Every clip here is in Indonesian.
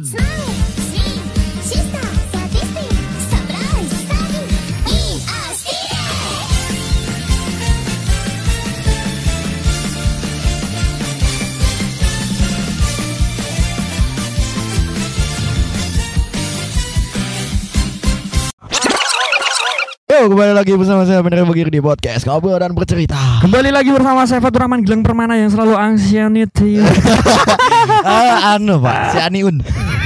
Yo, kembali lagi bersama saya Bener Begir di podcast Ngobrol dan bercerita. Kembali lagi bersama saya Fatur Rahman Gilang Permana yang selalu anxiety. ah, anu Pak, si Aniun.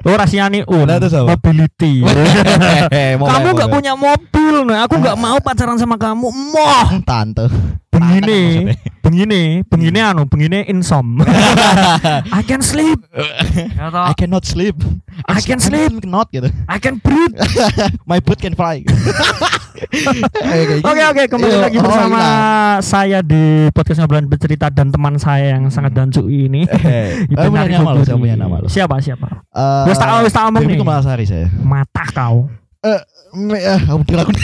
Lo rasiani un. Nah. Mobility. Kamu nggak punya mobil, nah aku nggak mau pacaran sama kamu. Moh. tante. Begini, begini, begini anu, begini insom. I can sleep. Ya toh. I cannot sleep. I can sleep. Cannot gitu. I can breathe. My boot can fly. Oke Oke oke kembali lagi oh, bersama saya di podcast ngobrolan bercerita dan teman saya yang sangat dancu ini. Ibu Saya punya nama lo, punya nama lo. Siapa siapa? Eh, Wes tak wes tak omong Dewi nih. Kumalasari saya. Mata kau. Me- eh, bilang aku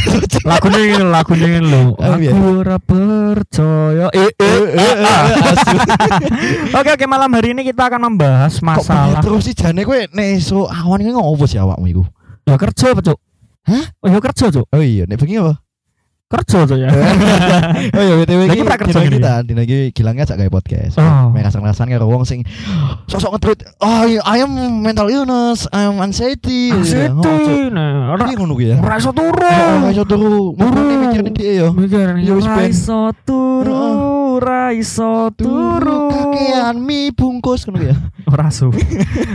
lagunya ini lagunya ini lo Oh, iya. aku ora percaya eh, eh, Asu. oke oke malam hari ini kita akan membahas masalah terus sih jane kowe nek esuk awan iki ngopo sih awakmu iku? ya kerja apa cuk Hah? oh ya kerja cuk Oh iya, nek bengi apa? Kerja cuk ya oh iya BTW Lagi iki pra kerja kita dina iki gilangnya ajak gawe podcast. Oh. Mek rasan-rasan karo wong sing sosok nge-tweet, "Oh, I am mental illness, I am anxiety." Cuk. Asiti nah ora Iki ngono kuwi ya. ora iso turu Oh, iso turu. Murni mikirin dia ya. mikir Ya wis, ora turu ora iso turu kakean mie bungkus ngono ya. ora su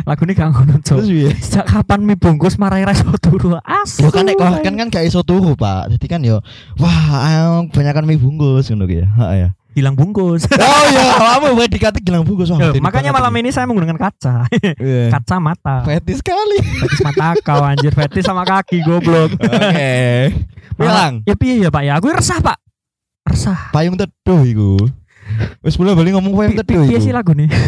lagune gak ngono sejak kapan mie bungkus marai ora iso turu asu Yo kan nek kan kan gak iso turu, Pak. Jadi kan yo wah, ayo banyakan mie bungkus ngono ya. Heeh ya. hilang bungkus Oh iya, kamu buat dikata gilang bungkus. Wah, Ya, makanya malam ini saya menggunakan kaca Iya. kaca mata Fetis sekali. fetis mata kau anjir fetis sama kaki goblok Oke. Bilang ya piye ya pak ya aku resah pak resah payung teduh iku. Wis mulai bali ngomong payung teduh piye iku. sih lagu nih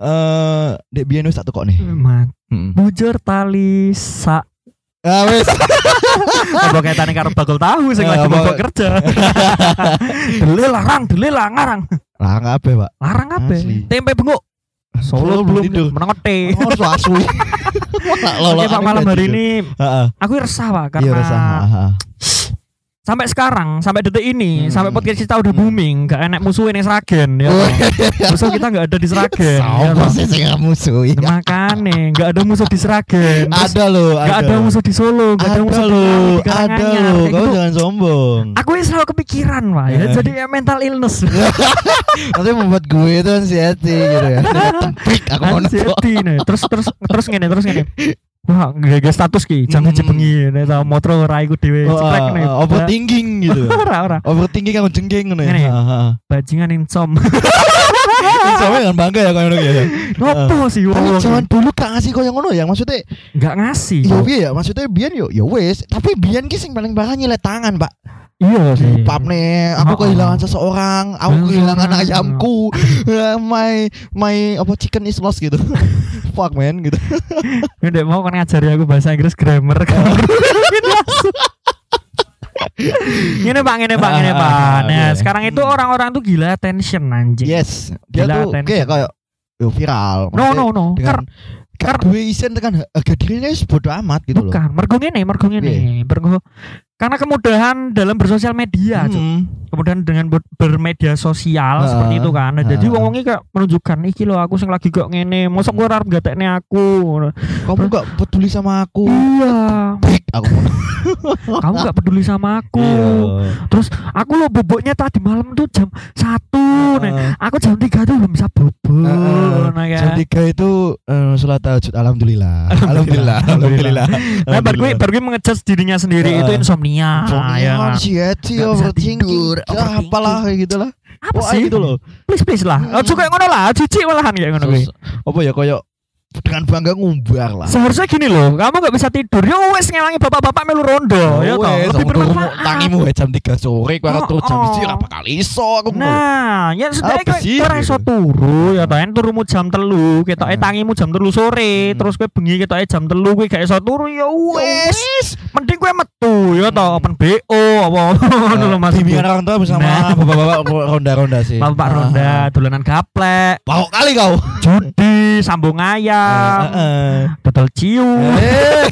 Eh, Dek biyen wis tak nih. Mat bujur tali sa Ah wis. apa kaitannya karo bakul tahu sing Ya, lagi mogok kerja dele larang dele larang Lah ngape, Pak? larang apa Asli. tempe bengok Solo belum tidur. menengote Oh, so asu. Oke pak malam hari ini aku resah pak Iya karena resah. Sampai sekarang sampai detik ini Hmm. sampai podcast kita udah booming gak enak musuhin yang Sragen ya Oh, musuh kita gak ada di Sragen ya Sama sih sing musuh. makanya gak ada musuh di Sragen Terus Ada loh, gak ada musuh di Solo gak ada, Ada musuh di, ada loh. gitu. jangan sombong. aku ini selalu kepikiran pak ya Eh. jadi ya mental illness Nanti membuat gue itu anxiety gitu ya. Tepik aku mau terus terus terus ngene terus ngene Wah, gak status ki, jam Hmm. nih tau motor ora iku dhewe, Oh, ceprek nih. ah, overthinking gitu. Ora ora, Overthinking kamu jengking ngono ya. Ya? Heeh. bajingan insom. Sama dengan bangga ya kayak ngono ya. Ngopo sih wong? zaman dulu gak ngasih koyo ngono ya maksudnya Enggak ngasih. Yo piye ya maksudnya biyen yo ya wis tapi biyen ki sing paling parah nyilet tangan Pak Iya sih. Pap nih aku Oh, oh. kehilangan seseorang aku Hmm. kehilangan ayamku my my apa chicken is lost gitu fuck man gitu Ndek mau kan ngajari aku bahasa Inggris grammar kan. Ini Pak, ini Pak, ini Pak. Ah, Nah, sekarang itu orang-orang tuh gila attention anjing. yes dia Gila, tuh kayak kayak yo viral No, no, no. dengan Ker- kan dua isen tekan harga dirinya bodo amat gitu loh Bukan, mergo ngene, mergo ngene. Mergo karena kemudahan dalam bersosial media. Hmm. kemudian dengan ber- bermedia sosial Ah, seperti itu kan. Nah, jadi ah. wong kayak menunjukkan iki lho aku sing lagi kok ngene, mosok gue arep gatekne aku. kamu gak peduli sama aku Iya, aku kamu gak peduli sama aku. Iya. Terus aku lo boboknya tadi malam tuh jam satu, nih. Heeh. Aku jam 3 tuh belum bisa bobo. Heeh. Nah, Jam kan. tiga itu eh, sholat tahajud alhamdulillah alhamdulillah alhamdulillah Nah, baru gue baru gue mengejudge dirinya sendiri Heeh. itu insomnia. Ya kan. anxiety overthinking ya, apalah kayak gitu lah Apa sih? gitu loh Please please lah. Hmm. Ojo kayak ngono lah, cici malahan kayak ngono kuwi. Apa ya koyo dengan bangga ngumbar lah Seharusnya gini loh, kamu gak bisa tidur. Ya wes ngelangi bapak-bapak melu rondo, ya toh. wes, Lebih bermanfaat. tangimu jam 3 sore kowe Oh, terus jam oh. 1 ora bakal iso aku. Nah, ya sudah Apa sih, ora iso turu ya toh, en turumu jam telu, ketoke Ah. tangimu jam telu sore, Hmm. terus kowe bengi ketoke jam telu kowe gak iso turu ya wes. wes Mending kowe metu ya toh, Hmm. open BO apa ngono lho Mas. bimbingan orang tua bersama Nah. bapak-bapak ronda-ronda sih Bapak ronda, dolanan gaplek, Pahok kali kau judi, sambung ayam, ayam, Heeh. dodol ciu. Eh.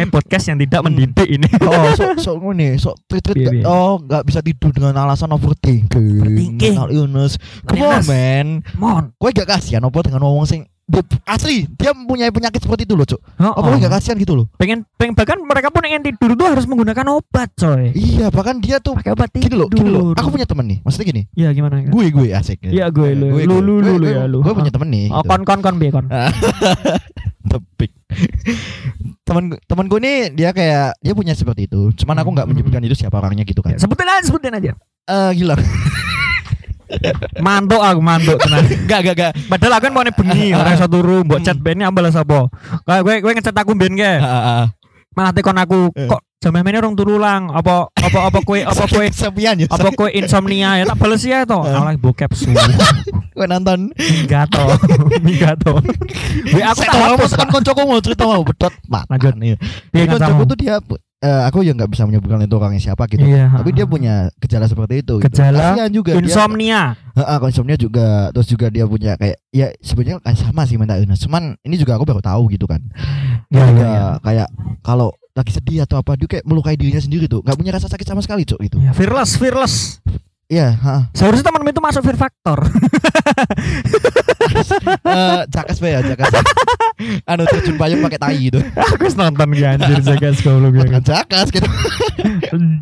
Eh podcast yang tidak mendidik ini. Oh, so so ngene, so treat treat Piye, piye? oh nggak bisa tidur dengan alasan overthinking. Overthinking. Mental illness. Come on, man. Mon. Kowe gak kasihan apa dengan ngomong sing dia, asli dia mempunyai penyakit seperti itu loh, Cuk. Oh, Apa kowe gak kasihan gitu loh? pengen, pengen bahkan mereka pun ingin tidur tuh harus menggunakan obat, coy. Iya, bahkan dia tuh Pakai obat loh, tidur. gini loh. Aku punya temen nih. Maksudnya gini, Iya gimana? gue gue asik. Iya, gue, lu. Gue, Lu, gue. lu, lu, lu gue- ya, lu. Gue punya temen nih. Oh, gitu. kon kon kon bi kon. tepik teman teman gue nih dia kayak dia punya seperti itu cuman aku nggak Hmm. menyebutkan itu siapa orangnya gitu kan Sebutin aja, sebutin aja. eh gila Mantuk aku mantuk tenan. gak gak gak Padahal aku kan mau bengi orang satu room buat chat Hmm. bandnya ambal sapa. Kayak gue gue ngechat aku ben ke. Malah tekon aku Eh. kok jam ini orang turu lang apa apa apa kue apa kue kesepian ya apa kue insomnia ya tak bales ya to. Eh. Alah bokep su. gue nonton Minggat to. Minggat to. Gue aku tak hapus tekan koncoku mau cerita mau bedot mat Lanjut. nih Piye koncoku kancamu? tuh dia eh, aku ya nggak bisa menyebutkan itu orangnya siapa gitu Iya. tapi dia punya gejala seperti itu gitu. Gejala Kasihan juga dia- insomnia. Heeh, insomnia juga terus juga dia punya kayak ya sebenarnya kan sama sih mental illness cuman ini juga aku baru tahu gitu kan Ya, Dia ya, ya. kayak kalau lagi sedih atau apa dia kayak melukai dirinya sendiri tuh nggak punya rasa sakit sama sekali cok itu Ya, fearless, fearless. Iya heeh. Seharusnya teman itu masuk fear factor. Eh, cakas be ya cakas anu terjun payung pakai tai gitu aku nonton ya anjir jaga goblok ya. Bukan cakas gitu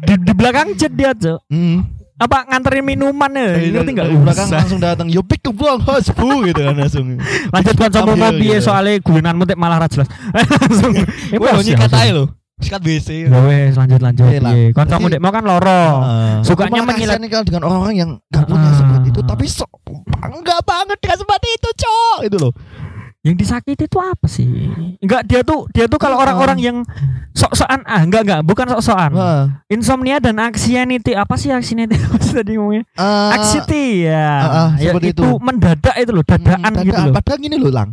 Di, di belakang jet dia, Cok. hmm. Apa nganterin minuman ya? Ngerti enggak? Di belakang langsung datang yo pick ke buang hos bu gitu kan langsung Lanjut kan sama Ambil mau piye gitu. soalnya gulinanmu tek malah ra jelas. langsung. Emosi nyikat aja lo sikat WC Ya wes lanjut lanjut. Iya. Kancamu dek mau kan loro. Heeh. Sukanya mengilat- kalau dengan orang-orang yang gak punya Ah. seperti itu tapi sok bangga banget dengan seperti itu cok itu loh Yang disakiti itu apa sih? Enggak dia tuh dia tuh kalau Ah. orang-orang yang sok-sokan ah enggak enggak bukan sok-sokan. Wah. Insomnia dan anxiety apa sih anxiety tadi ngomongnya? Eh, Anxiety ya. ah, ah, Ya, seperti itu, itu. mendadak itu loh, dadaan Hmm, gitu dadaan. loh. Padahal gini loh lang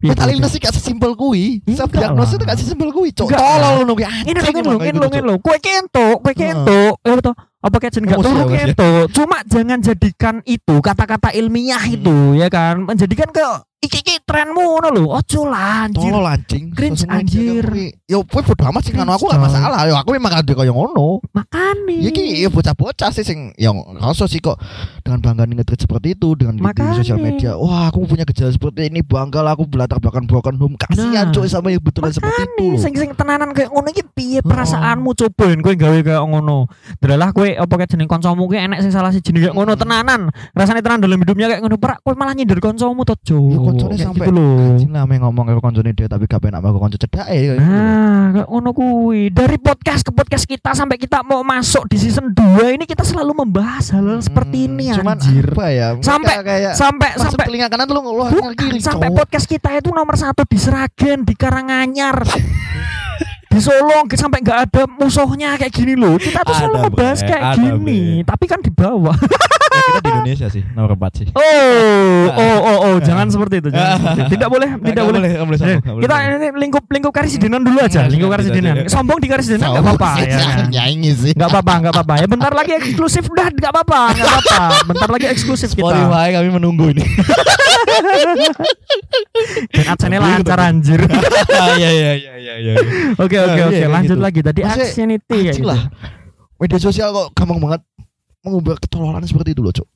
Mental iya. illness sih gak sesimpel kui Self diagnosis itu gak sesimpel kui Cok Tolol lu Ini anjing ini kayak lo, gitu, ini Cok. lo. Kue kentuk, kue kentuk. Ya betul. Apa kayak gak turu kentuk. Cuma jangan jadikan itu kata-kata ilmiah Hmm. itu ya kan. Menjadikan ke iki iki trenmu ngono lho. Ojo lah anjir. Tolol anjing Cringe, anjir. Yo kowe bodo amat sih nganu aku gak masalah Yo aku memang ada kaya ngono Makane. Ya ki ya bocah-bocah sih sing yang rasa sih kok dengan bangga nge-tweet seperti itu dengan di, sosial media. Wah, aku punya gejala seperti ini, bangga lah aku belatar belakang broken home. Kasihan Nah. coy sama yang betulan seperti itu. Sing sing tenanan kayak ngono iki piye perasaanmu cobain kowe gawe kayak ngono. Delalah kowe apa kayak jeneng kancamu ki enek sing salah siji kayak ngono tenanan. Rasane tenan dalam hidupnya kayak ngono perak kowe malah nyindir kancamu to, Jo. Koncone sampai- gitu. Anjing lah ngomong karo koncone dia tapi gak penak karo konco cedak ya. Nah, kayak ngono kuwi. Dari podcast ke podcast kita sampai kita mau masuk di season 2 ini kita selalu membahas hal, -hal seperti ini Hmm, Cuman anjir. apa ya? Sampai kayak sampai sampai telinga kanan tuh Bukan, kiri. sampai podcast kita itu nomor satu di Seragen, di Karanganyar, di Solo, nggak- sampai nggak ada musuhnya kayak gini loh. Kita tuh selalu Ada, membahas Bre, kayak ada, gini, tapi kan di bawah. Ya, kita di Indonesia sih nomor 4 sih. Oh, oh, oh, oh, jangan seperti itu. Jangan seperti itu. Tidak boleh, tidak boleh. nggak boleh Eh, boleh Kita sombong. ini lingkup lingkup karisidenan dulu aja, Nggak, lingkup nggak, karisidenan. tidak. Sombong di karisidenan nggak Sombong apa-apa ya. nyanyi sih. Nggak apa-apa, nggak apa-apa. Ya bentar lagi eksklusif udah nggak apa-apa, nggak apa-apa. Bentar lagi eksklusif kita. Spotify kami menunggu ini. Dan Tapi lancar anjir. Iya iya iya iya iya. Oke oke iya, oke, kayak lanjut gitu. lagi. Tadi Maksudnya, actionity Anjing gitu. lah. Media sosial kok gampang banget mengubah ketololan seperti itu loh, Cuk.